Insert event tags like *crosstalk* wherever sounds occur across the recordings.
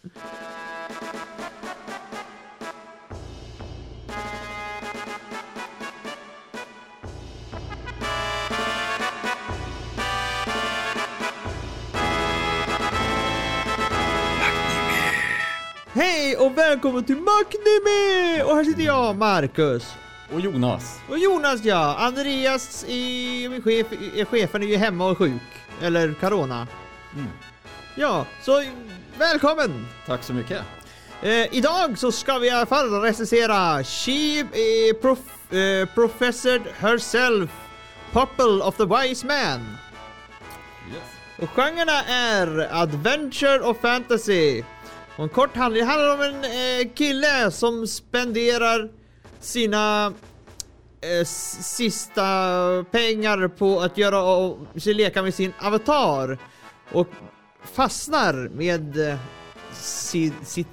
Hej och välkommen till Magnimi! Och här sitter jag, Marcus. Och Jonas. Och Jonas ja, Andreas i, min chef, är chefen är ju hemma och sjuk. Eller corona. Mm. Ja, så välkommen! Tack så mycket. Eh, idag så ska vi i alla fall recensera She eh, prof, eh, Professor Herself Popple of the Wise Man. Yes. Och genrerna är Adventure och Fantasy. Och en kort handling det handlar om en eh, kille som spenderar sina eh, sista pengar på att göra och leka med sin avatar. Och fastnar med eh, si, sitt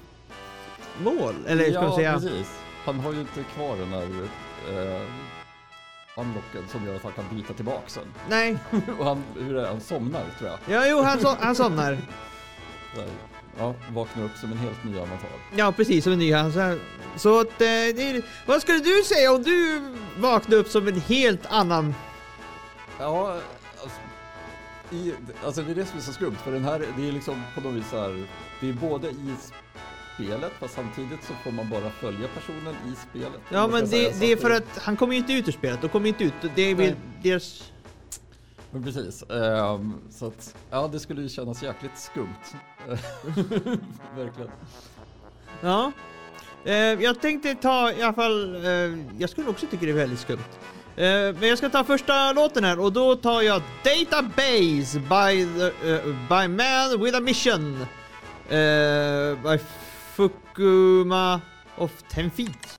mål, eller ska man ja, säga. precis. Han har ju inte kvar den här eh, unlocken som gör att han kan byta tillbaka sen. Nej, Och *laughs* han, hur är det? Han somnar tror jag. ja, jo, han, so han somnar. Där. Ja, vaknar upp som en helt ny avatar. Ja, precis som en ny han. Så, så att, eh, är- vad skulle du säga om du vaknade upp som en helt annan... Ja, alltså, i, alltså det är det som är så skumt för den här, det är liksom på något vis här, det är både i spelet fast samtidigt så får man bara följa personen i spelet. Ja, men det, det är för att han kommer ju inte ut ur spelet. De kommer inte ut. Det är väl deras... Men precis. ehm, så att, ja det skulle ju kännas jäkligt skumt. *laughs* Verkligen. Ja. Eh, jag tänkte ta i alla fall... Eh, jag skulle också tycka det är väldigt skumt. Eh, men jag ska ta första låten här och då tar jag Database by, the, uh, by Man with a Mission. Eh, by Fukuma of Ten Feet.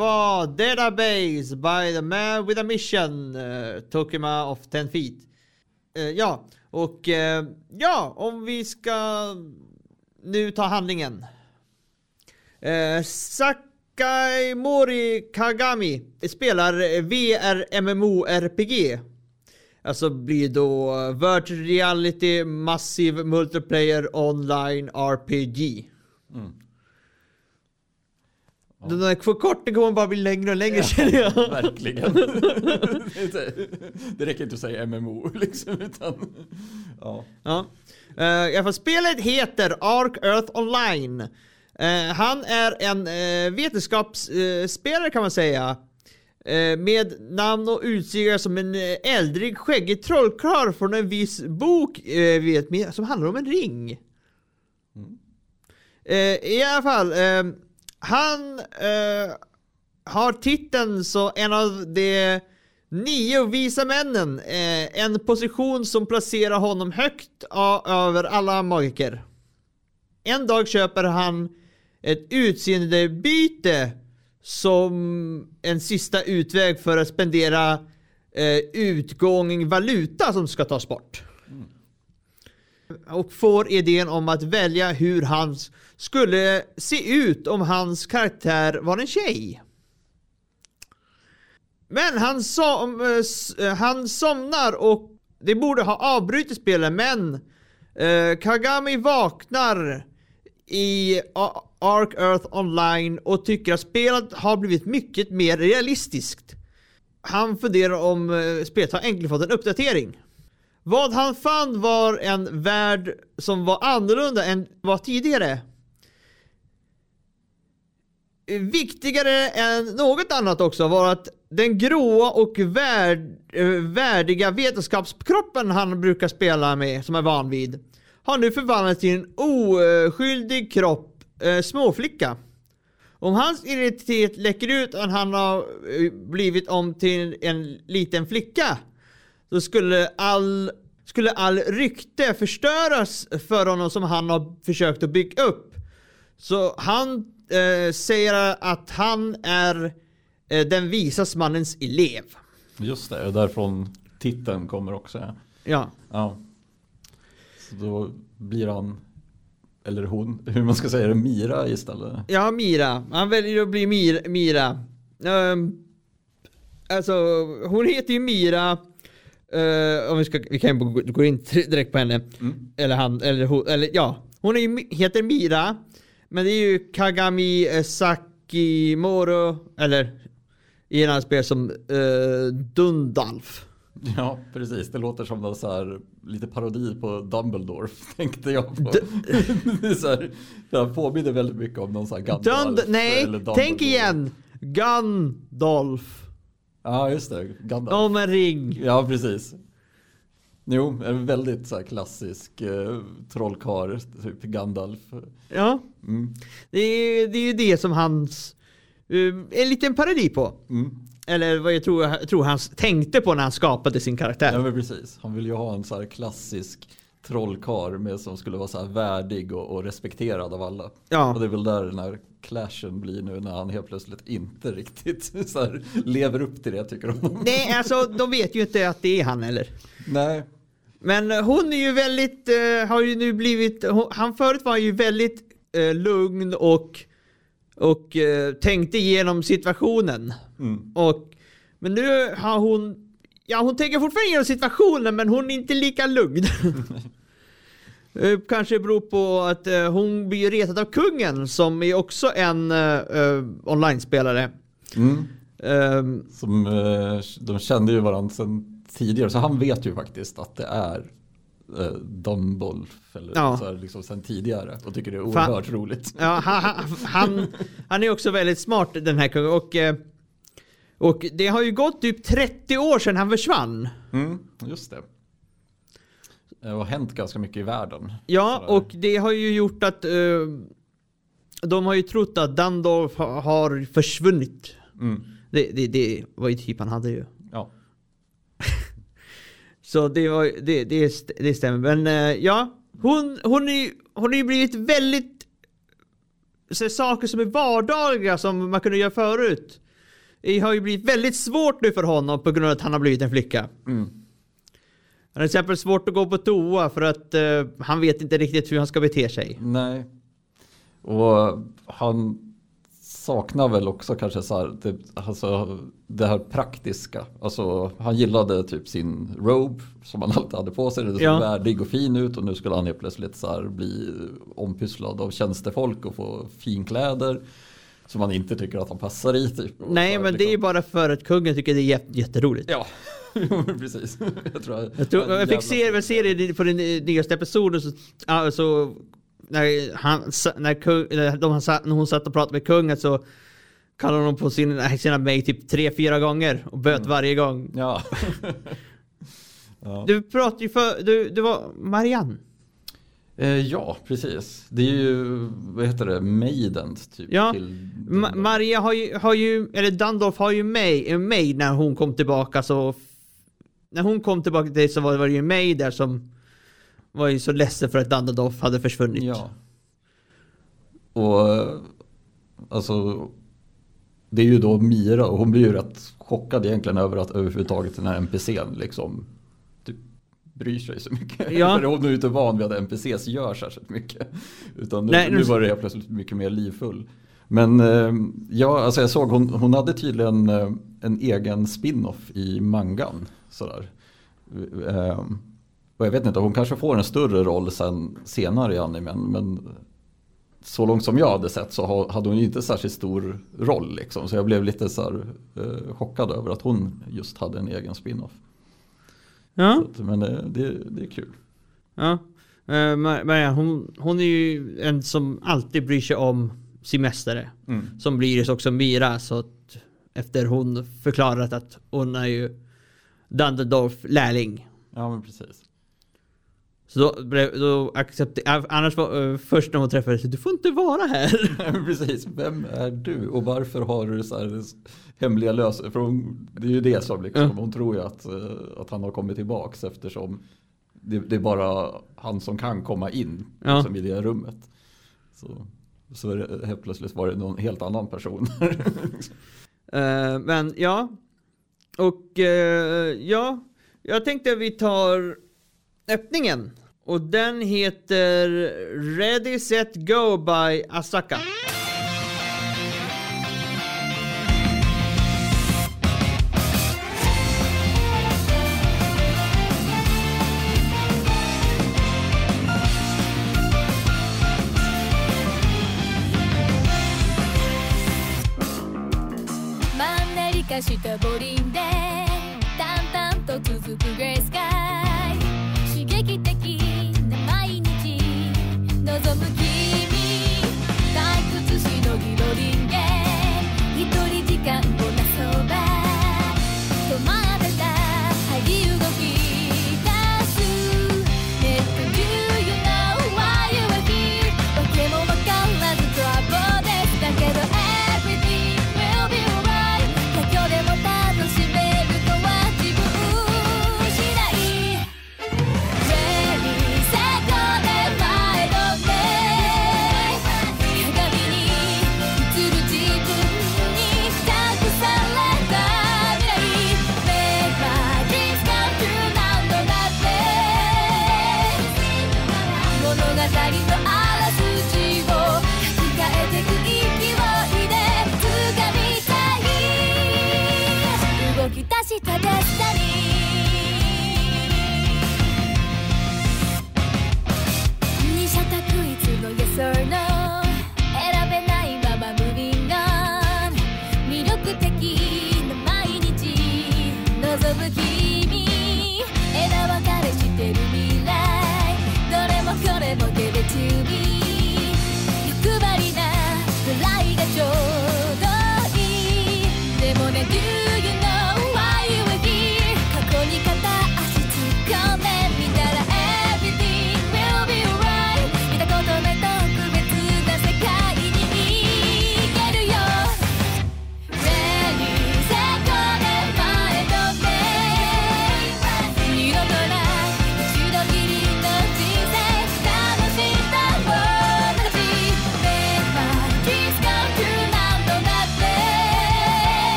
Var Database by the man with a mission. Eh, uh, Tokima of 10 feet. Uh, ja, och uh, ja, om vi ska nu ta handlingen. Uh, Sakai Mori Kagami spelar VR MMORPG. Alltså blir då Virtual Reality Massive Multiplayer Online RPG. Mm. Den där förkortningen kommer bara bli längre och längre känner jag. Verkligen. *laughs* *laughs* Det räcker inte att säga MMO *laughs* liksom, utan... Ja. Ja. Uh, I alla fall, spelet heter Ark Earth Online. Eh, han är en uh, vetenskapsspelare kan man säga. Med namn och utseende som en uh, äldrig skäggig trollkarl från en viss bok vet, som handlar om en ring. Eh, I alla fall, han eh, har titeln så en av de nio visa männen. Eh, en position som placerar honom högt över alla magiker. En dag köper han ett utseendebyte som en sista utväg för att spendera eh, utgång valuta som ska tas bort. Och får idén om att välja hur han skulle se ut om hans karaktär var en tjej. Men han, som, eh, eh, han somnar och det borde ha avbrutit spelet men eh, Kagami vaknar i Ark Earth Online och tycker att spelet har blivit mycket mer realistiskt. Han funderar om eh, spelet har äntligen fått en uppdatering. Vad han fann var en värld som var annorlunda än vad tidigare. Viktigare än något annat också var att den gråa och värd, eh, värdiga vetenskapskroppen han brukar spela med, som är van vid, har nu förvandlats till en oskyldig kropp, eh, småflicka. Om hans identitet läcker ut att han har eh, blivit om till en liten flicka då skulle all, skulle all rykte förstöras för honom som han har försökt att bygga upp. Så han eh, säger att han är eh, den visas mannens elev. Just det, och därifrån titeln kommer också. Ja. Ja. ja. Så då blir han, eller hon, *laughs* hur man ska säga det, Mira istället. Ja, Mira. Han väljer att bli Mira. Mira. Ehm, alltså, hon heter ju Mira. Eh, om vi, ska, vi kan gå- in direkt på henne. Eller han, eller hon, eller ja. Hon är heter Mira. Men det är ju Kagami eh, Sakimoro, eller i en annan spel som uh, Dundalf. Ja, precis. Det låter som någon så här, lite parodi på Dumbledore, *laughs* tänkte jag på. *laughs* det är så här, det påminner väldigt mycket om någon sån här Gandalf. Dund, nej, tänk igen! Gandalf. Ja, just det. Gandalf. Om en ring. Ja, precis. Jo, en väldigt så klassisk eh, trollkarl, typ Gandalf. Ja. Mm. Det är, det är ju det som hans... Uh, en liten parodi på. Mm. Eller vad jag tror, jag tror han tänkte på när han skapade sin karaktär. Ja, men precis. Han vill ju ha en så klassisk trollkarl med som skulle vara så värdig och, och respekterad av alla. Ja. Och det är väl där den här clashen blir nu när han helt plötsligt inte *laughs* riktigt så lever upp till det tycker de. Nej, alltså de vet ju inte att det är han eller. Nej. Men eh, hon är ju väldigt, eh, har ju nu blivit, hon, han förut var ju väldigt eh, lugn och, och eh, tänkte igenom situationen. Mm. Och, men nu har hon, ja hon tänker fortfarande igenom situationen men hon är inte lika lugn. *laughs* Eh, Kanske beror på att eh, hon blir retad av kungen som är också en eh, online-spelare. Mm. Ehm, Som, de kände ju varandra sedan tidigare så han vet ju faktiskt att det är eh, Dumbledore eller Ja. så här, liksom sedan tidigare och tycker det är Fan. oerhört roligt. Ja, han, han, han, är också väldigt smart den här kungen och, eh, och det har ju gått typ 30 år sedan han försvann. Mm, just det. Det har hänt ganska mycket i världen. Ja, och det har ju gjort att eh, de har ju trott att Dandorf ha- har försvunnit. Mm. Det, det, det var ju typ han hade ju. Så det, var, det, det, det stämmer. Men eh, ja, hon, hon, är, hon har ju blivit väldigt så saker som är vardagliga som man kunde göra förut. Det har ju blivit väldigt svårt nu för honom på grund av att han har blivit en flicka. Mm. Han har till exempel svårt att gå på toa för att eh, han vet inte riktigt hur han ska bete sig. Nej. Och han saknar väl också kanske så här, typ, alltså, det här praktiska. Alltså, han gillade typ sin robe som han alltid hade på sig. Det såg Ja. värdig och fin ut och nu skulle han helt plötsligt så här, bli ompysslad av tjänstefolk och få finkläder. Som han inte tycker att han passar i. Typ. Nej här, men det är ju liksom- bara för att kungen tycker det är jät- jätteroligt. Ja, *laughs* precis. jag tror jag, Jag, tror, jag fick se, jag det på den nyaste episoden så, så när, han, när, kung, de, när hon satt och pratade med kungen så kallade hon på sin, sina mig typ tre, fyra gånger och böt varje gång. Ja. *laughs* ja. Du pratade ju för, du, du var Marianne. Eh, ja, precis. Det är ju, vad heter det, Maiden typ. Ja, Ma- Maria har ju, har ju, eller Dundalf har ju mig, mig när hon kom tillbaka så när hon kom tillbaka till dig så var det ju mig där som var ju så ledsen för att Dundalf hade försvunnit. Ja. Och eh, alltså det är ju då Mira och hon blir ju rätt chockad egentligen över att överhuvudtaget den här NPCn liksom typ bryr sig så mycket. Ja. *laughs* För hon är ju inte van vid att NPCs gör särskilt mycket. Utan nu, Nej, nu- var det helt plötsligt mycket mer livfull. Men eh, ja, alltså jag såg hon, hon hade tydligen eh, en egen spin-off i mangan. Sådär. Och jag vet inte, hon kanske får en större roll sen senare i animen. Men så långt som jag hade sett så ha- hade hon ju inte särskilt stor roll. Liksom. Så jag blev lite så här, eh, chockad över att hon just hade en egen spin-off. Ja. Att, men eh, det, det är kul. Ja. Eh, Maria, hon, hon är ju en som alltid bryr sig om sin mästare. Som blir också Mira så att efter hon förklarat att hon är ju Dunderdorf lärling. Ja men precis. Så då, då accepterade, annars var eh, först när hon träffades, du får inte vara här. *laughs* precis, vem är du och varför har du så här hemliga lösningar? För hon, det är ju det som liksom, Ja. hon tror ju att, eh, att han har kommit tillbaks eftersom det, det är bara han som kan komma in Ja. liksom, i det rummet. Så, så är det, helt plötsligt var det någon helt annan person. *laughs* Eh, men ja. Och eh, ja, jag tänkte att vi tar öppningen. Och den heter Ready Set Go by Asaka. マ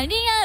María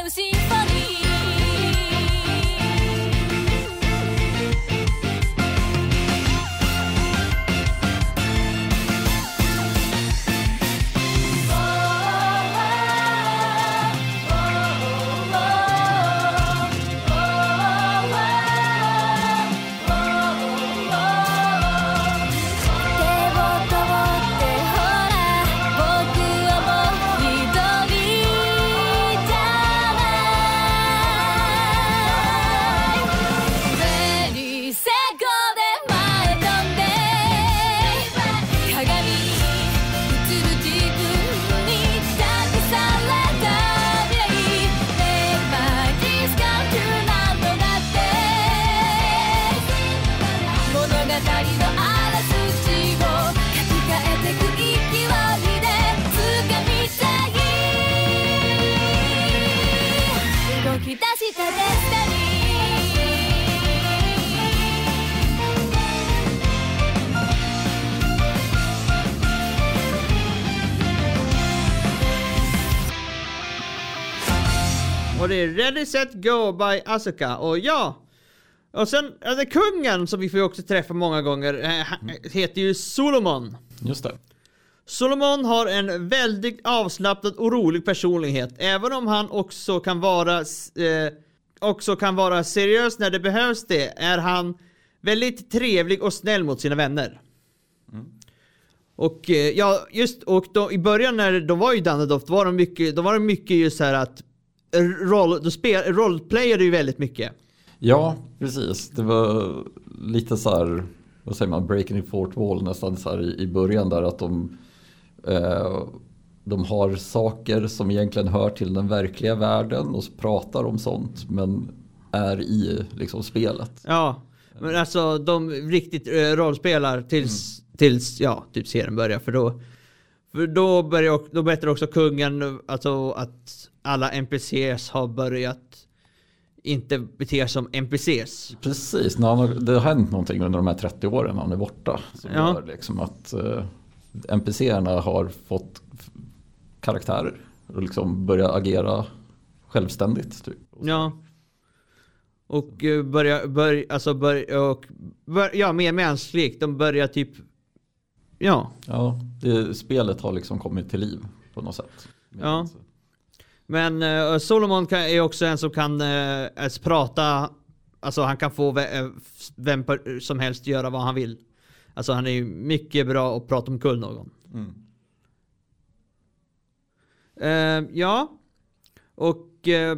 Och det är Ready Set Go by Asuka. Och ja! Och sen, alltså kungen som vi får också träffa många gånger, eh, han heter ju Solomon. Just det. Solomon har en väldigt avslappnad och rolig personlighet, även om han också kan vara eh, också kan vara seriös när det behövs det, är han väldigt trevlig och snäll mot sina vänner. Och eh, ja, just och då, i början när de var i Danadoft, då var de mycket, då var det mycket just så här att roll, då spel, rollplayade ju väldigt mycket. Ja, precis. Det var lite så här, vad säger man, breaking the fourth wall nästan så här i, i början där att de, eh, de har saker som egentligen hör till den verkliga världen och pratar om sånt men är i liksom spelet. Ja, men alltså de riktigt eh, rollspelar tills, tills ja, typ serien börjar för då för då, börjar, då berättar också kungen alltså att alla NPCs har börjat inte bete sig som NPCs. Precis, när har, det har hänt någonting under de här 30 åren han är borta. Som Ja. gör liksom att eh, NPCerna har fått karaktärer och liksom börjar agera självständigt. Typ. Ja. Och eh, börja, börja, alltså börja, och bör, ja, mer mänskligt. De börjar typ, ja. Ja, det, spelet har liksom kommit till liv på något sätt. Ja. Men eh, Solomon kan, är också en som kan eh, ens prata, alltså han kan få ve- vem som helst göra vad han vill. Alltså han är ju mycket bra att prata omkull någon. Mm. Eh, ja. Och... eh,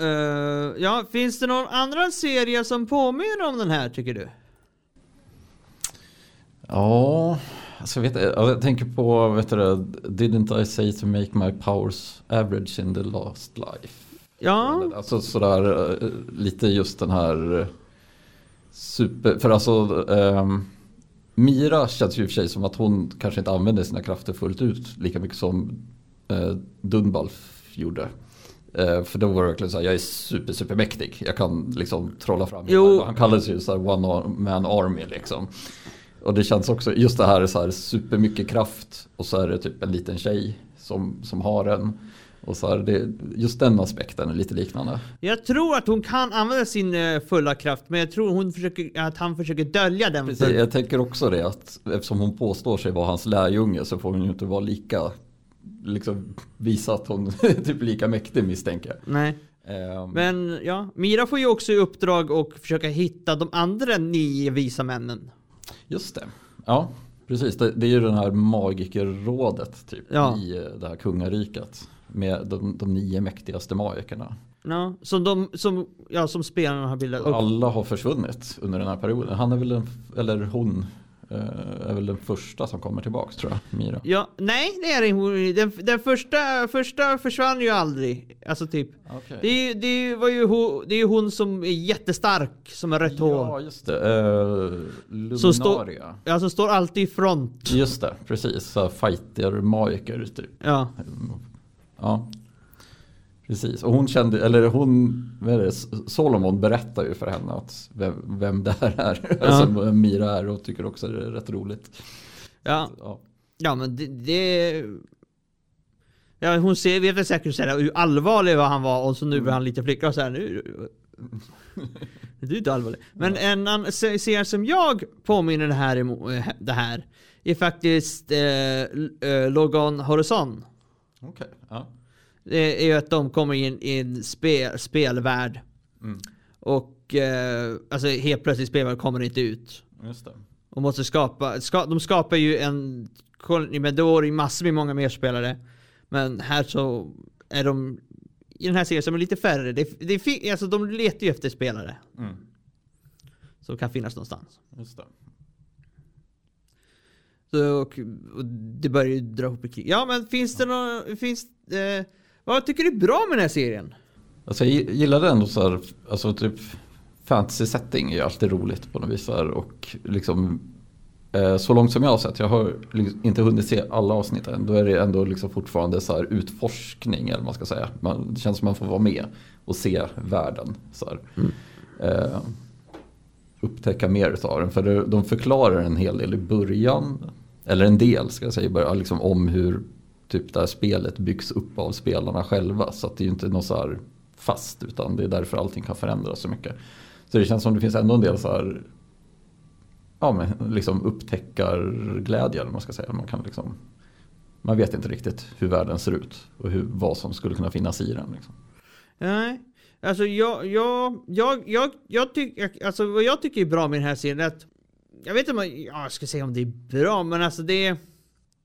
eh, ja, finns det någon annan serie som påminner om den här tycker du? Ja, alltså vet, ja, jag tänker på, vet du Didn't I say to make my powers average in the last life? Ja. Alltså sådär lite just den här super, för alltså ehm, Mira känns ju i och för sig som att hon kanske inte använder sina krafter fullt ut lika mycket som eh, Dunbalf gjorde. Eh, för då var det verkligen så här, jag är super, super mäktig. Jag kan liksom trolla fram. Jo. Han kallades ju så här one man army liksom. Och det känns också, just det här är så här supermycket kraft och så är det typ en liten tjej som, som har den. Och så här, det, just den aspekten är lite liknande. Jag tror att hon kan använda sin eh, fulla kraft, men jag tror hon försöker, att han försöker dölja den. Precis, jag tänker också det att eftersom hon påstår sig vara hans lärjunge så får hon ju inte vara lika, liksom visa att hon *laughs* är typ lika mäktig misstänker jag. nej. Ehm, Men ja, Mira får ju också i uppdrag att försöka hitta de andra nio visa männen. Just det. Ja, precis. Det, det är ju den här magikerrådet typ Ja. i eh, det här kungariket. Med de, de nio mäktigaste magikerna. Ja, som de, som, ja, som spelarna har bildat. Och alla har försvunnit under den här perioden. Han är väl den, eller hon eh, är väl den första som kommer tillbaks tror jag, Mira. Ja, nej det är det. Den, den första, första försvann ju aldrig. Alltså typ. Okej. Det, är- det var ju hon, det är hon som är jättestark, som rött Ja, hår. just det. Uh, Så stå- Luminaria. Alltså står alltid i front. Just det, precis. Fighter-magiker typ. Ja. Ja. Precis, och hon kände, eller hon, det, Solomon berättar ju för henne att vem, vem det här är. *laughs* Alltså vem Mira är och tycker också det är rätt roligt. Ja, Ja. ja men det, det... Ja, hon ser, vet väl säkert så här, hur allvarlig han var och så nu blir han lite flickrig och så här, nu... *laughs* Du är inte allvarlig. Men en annan se- serie som jag påminner det här, eh, det här är faktiskt eh, eh, Logan Horizon. Okej, ja. Det är ju att de kommer in i en spe, spelvärld. Mm. Och eh, alltså helt plötsligt spelvärld kommer inte ut. Just det. Och måste skapa, ska, de skapar ju en men då är det massor med många mer spelare. Men här så är de i den här serien som är lite färre. Det, det, alltså de letar ju efter spelare Mm. som kan finnas någonstans. Just det. Så, och, och det börjar ju dra ihop i krig. Ja men finns det någon, finns eh, vad tycker du är bra med den här serien? Alltså jag gillade ändå så här, alltså typ fantasy setting är ju alltid roligt på något vis. här, Och liksom eh, så långt som jag har sett, jag har liksom inte hunnit se alla avsnitt än, då är det ändå liksom fortfarande så här utforskning eller man ska säga. Man, det känns som man får vara med och se världen. Så här. Eh, upptäcka mer utav den. För de förklarar en hel del i början, eller en del ska jag säga, bara liksom om hur typ det här spelet byggs upp av spelarna själva. Så att det är ju inte något så här fast utan det är därför allting kan förändras så mycket. Så det känns som det finns ändå en del så här ja, men liksom upptäckarglädje eller man ska säga. Man, kan liksom, man vet inte riktigt hur världen ser ut och hur, vad som skulle kunna finnas i den. Liksom. Nej, alltså jag, jag, jag, jag, jag tycker, alltså vad jag tycker är bra med den här serien är att jag vet inte om jag, ja, jag ska säga om det är bra, men alltså det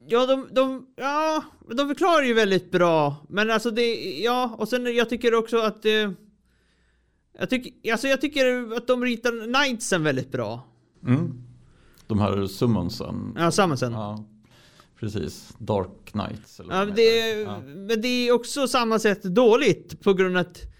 Ja, de, de, ja, de förklarar ju väldigt bra, men alltså det, ja, och sen jag tycker också att eh, jag tycker, alltså jag tycker att de ritar Knightsen väldigt bra. Mm. De här summonsen. Ja, Summonsen. Ja, precis. Dark Knights. Eller Ja, det, ja. men det är också samma sätt dåligt på grund av att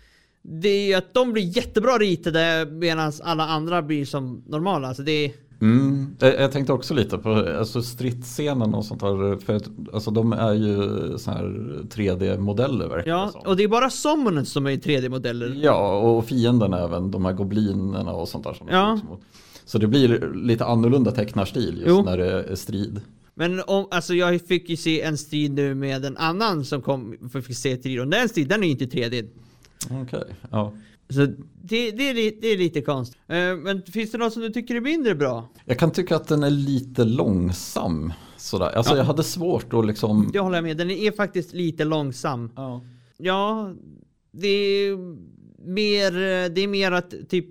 det är ju att de blir jättebra ritade medan alla andra blir som normala. Alltså det är, Mm. Jag, tänkte också lite på alltså stridsscenen och sånt där. För att, alltså de är ju så här 3D-modeller verkar ja, som. och det är bara Summoners som är i 3D-modeller. Ja, och fienden även, de här goblinerna och sånt där. Som Ja. Så det blir lite annorlunda tecknarstil just Jo. när det är strid. Men om, alltså jag fick ju se en strid nu med en annan som kom, för fick se strid och den striden den är ju inte 3D. Okej, ja. Så det, det, är, det är lite konstigt. Eh, men finns det något som du tycker är mindre bra? Jag kan tycka att den är lite långsam. Sådär. Alltså Ja. jag hade svårt att liksom... Jag håller med, den är faktiskt lite långsam. Ja. Ja, det är mer, det är mer att typ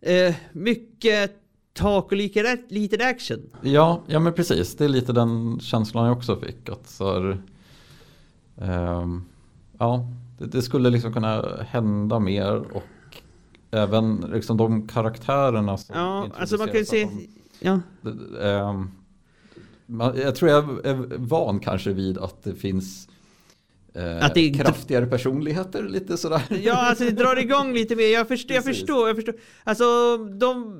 eh, mycket tak och lite, lite action. Ja, ja men precis. Det är lite den känslan jag också fick. Att så här, ehm, ja, det, det skulle liksom kunna hända mer och även liksom de karaktärerna som Ja, alltså man kan ju se... Ja. de- ehm, man, jag tror jag är van kanske vid att det finns eh, Att det är- kraftigare personligheter lite sådär. *laughs* ja, alltså det drar igång lite mer. Jag förstår, jag förstår, jag förstår. Alltså de...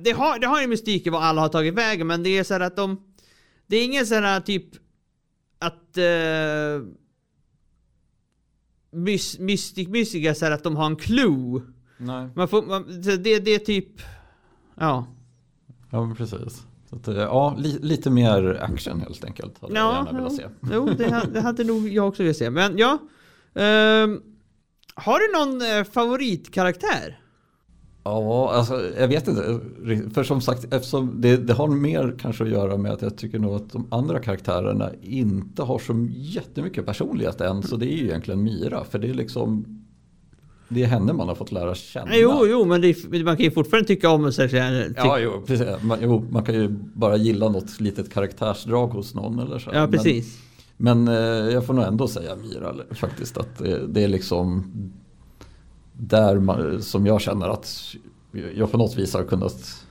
Det har, det har ju mystik i vad alla har tagit vägen, men det är så här att de... Det är ingen sån här typ... Att... Uh, mys, mystik, mystiga så här att de har en clue. Nej. Man får, man, det, det är typ... Ja. Ja, precis. Att, eh, ja, li, lite mer action helt enkelt. Hade jag Ja, gärna velat se. *laughs* jo det, ha- det hade nog jag också velat se. Men ja. ehm, har du någon eh, favoritkaraktär? Ja, alltså jag vet inte. För som sagt, eftersom det, det har mer kanske att göra med att jag tycker nog att de andra karaktärerna inte har så jättemycket personlighet än. Så det är ju egentligen Mira. För det är liksom, det är henne man har fått lära känna. Jo, jo, men det, man kan ju fortfarande tycka om sig. Ty, Ja, jo, precis. Man, jo, man kan ju bara gilla något litet karaktärsdrag hos någon eller så. ja, precis. Men, men eh, jag får nog ändå säga Mira faktiskt. Att det, det är liksom där man, som jag känner att jag på något vis har kunnat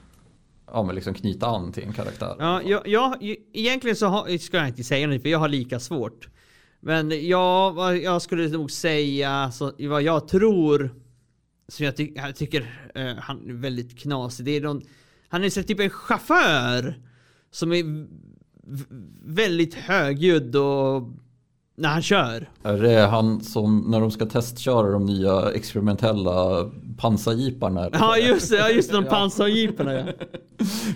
ja, men liksom knyta an till en karaktär. Ja, jag, jag, egentligen så har, ska jag inte säga något för jag har lika svårt. Men jag, jag skulle nog säga, så, vad jag tror, som jag, ty, jag tycker eh, han är väldigt knasig, det är någon, han är så typ en chaufför som är väldigt högljudd och när han kör. Är det han som när de ska testköra de nya experimentella pansarjeeparna? Ja just det, ja, just de *laughs* Ja. pansarjeeperna ja.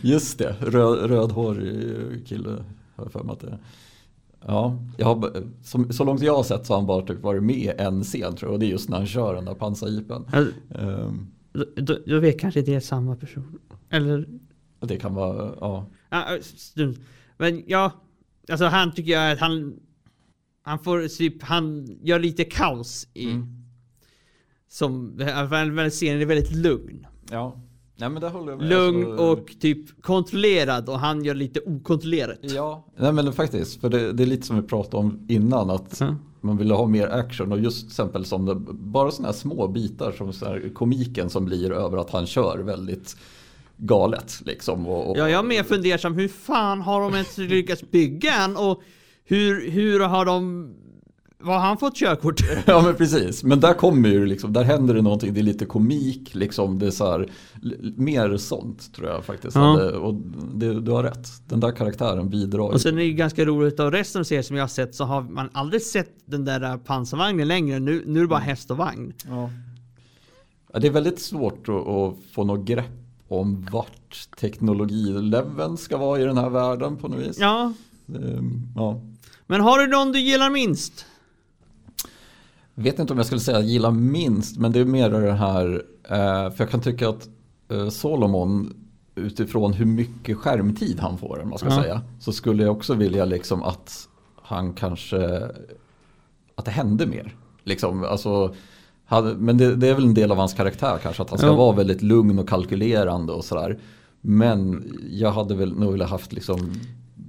Just det, röd, rödhårig kille. Har jag för mig att det Ja, jag har, som, så långt jag har sett så har han bara typ varit med en scen tror jag och det är just när han kör den där pansarjeepen. Alltså, Ehm, Då, då, vet kanske det är samma person. Eller? det kan vara, ja. Ja. Men ja, alltså han tycker jag att han... Han får typ, han gör lite kaos i... Mm. Som, scenen är väldigt lugn. Ja, nej men det håller jag med. Lugn Alltså, och typ kontrollerad och han gör lite okontrollerat. Ja, nej men faktiskt. För det, det är lite som vi pratade om innan. Att Ja. man ville ha mer action. Och just till exempel som det, bara sådana här små bitar som så här komiken som blir över att han kör väldigt galet. Liksom, och, och, Ja, jag är mer fundersam. Hur fan har de ens lyckats bygga en? Och hur, hur har de... Vad har han fått körkort? *laughs* Ja men precis, men där kommer ju liksom, där händer det någonting, det är lite komik liksom, det är så här, mer sånt tror jag faktiskt. Ja. hade- Och det, du har rätt, den där karaktären bidrar. Och sen är det ju ganska roligt av resten av serien som jag har sett så har man aldrig sett den där pansarvagnen längre. Nu, nu är det bara häst och vagn. Ja. Ja, det är väldigt svårt att, att få något grepp om vart teknologileveln ska vara i den här världen på något vis. Ja, Ehm, ja. Men har du någon du gillar minst? Vet inte om jag skulle säga gilla minst, men det är mer det här, eh, för jag kan tycka att eh, Solomon utifrån hur mycket skärmtid han får, man ska Ja. säga, så skulle jag också vilja liksom att han kanske, att det hände mer. Liksom, alltså, men det, det är väl en del av hans karaktär kanske, att han ska Ja. vara väldigt lugn och kalkylerande och sådär. Men jag hade väl nog velat haft liksom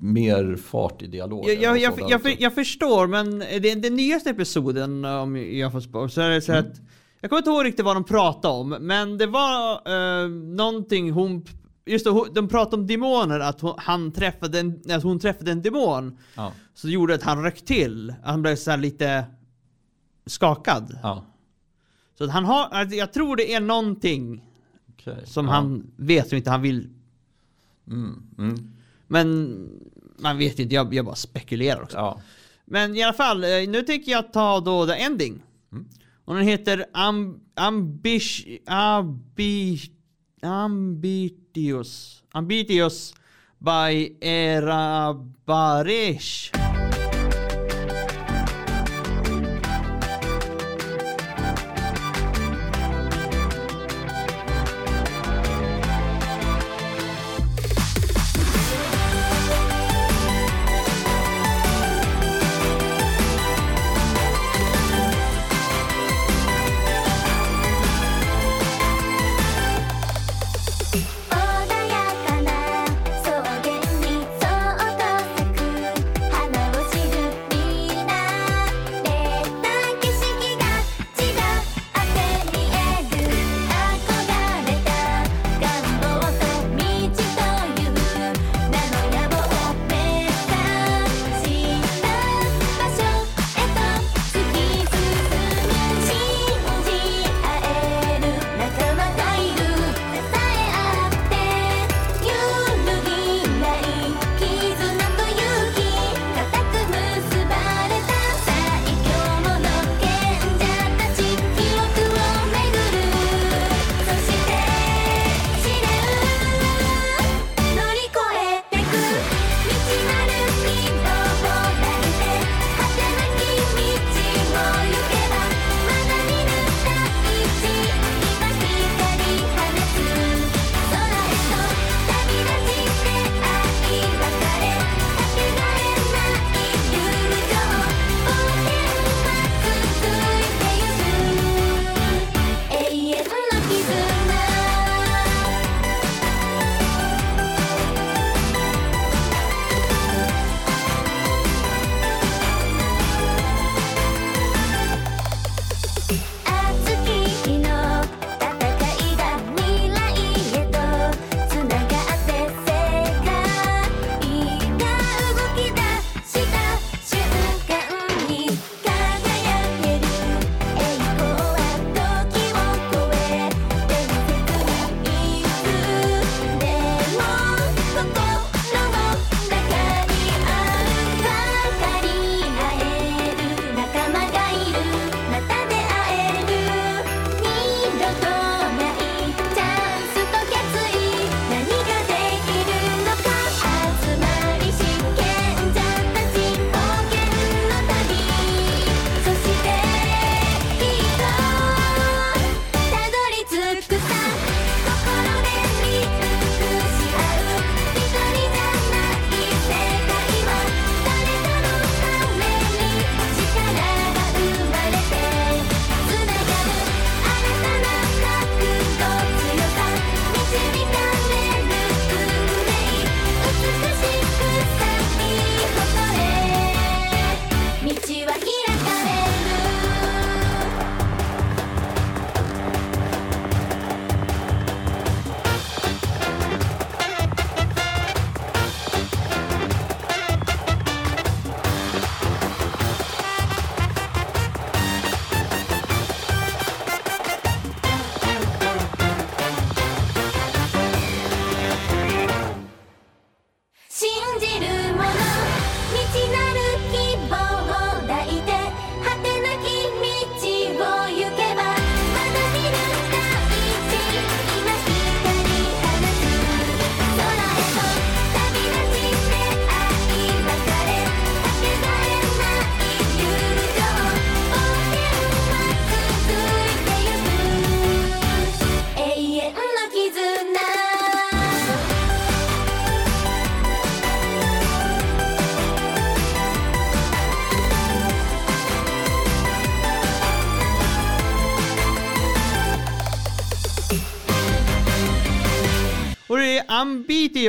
mer fart i dialogen. Jag, jag, jag, jag, förstår, men den, den nyaste episoden, om jag får spå, så är det så att Jag kommer inte ihåg riktigt vad de pratade om, men det var uh, någonting hon Just det, de pratade om demoner, att hon, han träffade en, att hon träffade en demon Ja, Så det gjorde att han röck till, han blev så lite skakad ja, Så att han har, alltså, jag tror det är någonting okej. som ja. han vet som inte han vill Mm, mm, Men man vet inte, jag, jag bara spekulerar också ja. Men i alla fall, eh, nu tänker jag ta då The Ending. Och den heter Am, Ambish, Abi, Ambitious, Ambitious by Era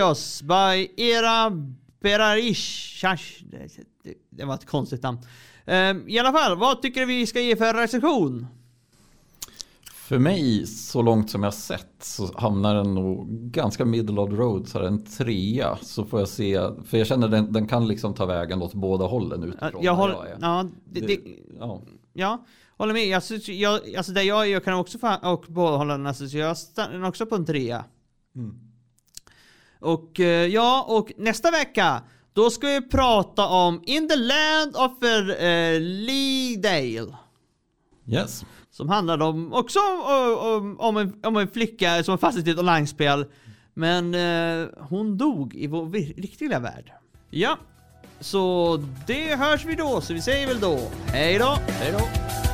Ambitious by Era Berarish. Det, var ett konstigt namn. Ehm, I alla fall, vad tycker du vi ska ge för recension? För mig, så långt som jag sett, så hamnar den nog ganska middle of the road, så här en trea. Så får jag se, för jag känner den, den kan liksom ta vägen åt båda hållen utifrån Jag, håller... är. Ja, det, det, ja. ja, håller med. Jag, jag, alltså där jag jag kan också få, och båda hålla den, alltså, så jag stannar också på en trea. Mm. Och eh, ja, och nästa vecka då ska vi prata om In the Land of uh, Leedale. Yes. Som handlar om, också om, om, om, en, om en flicka som är fast i ett online-spel. Men eh, hon dog i vår riktiga värld. Ja, så det hörs vi då, så vi säger väl då hej då. Hej då.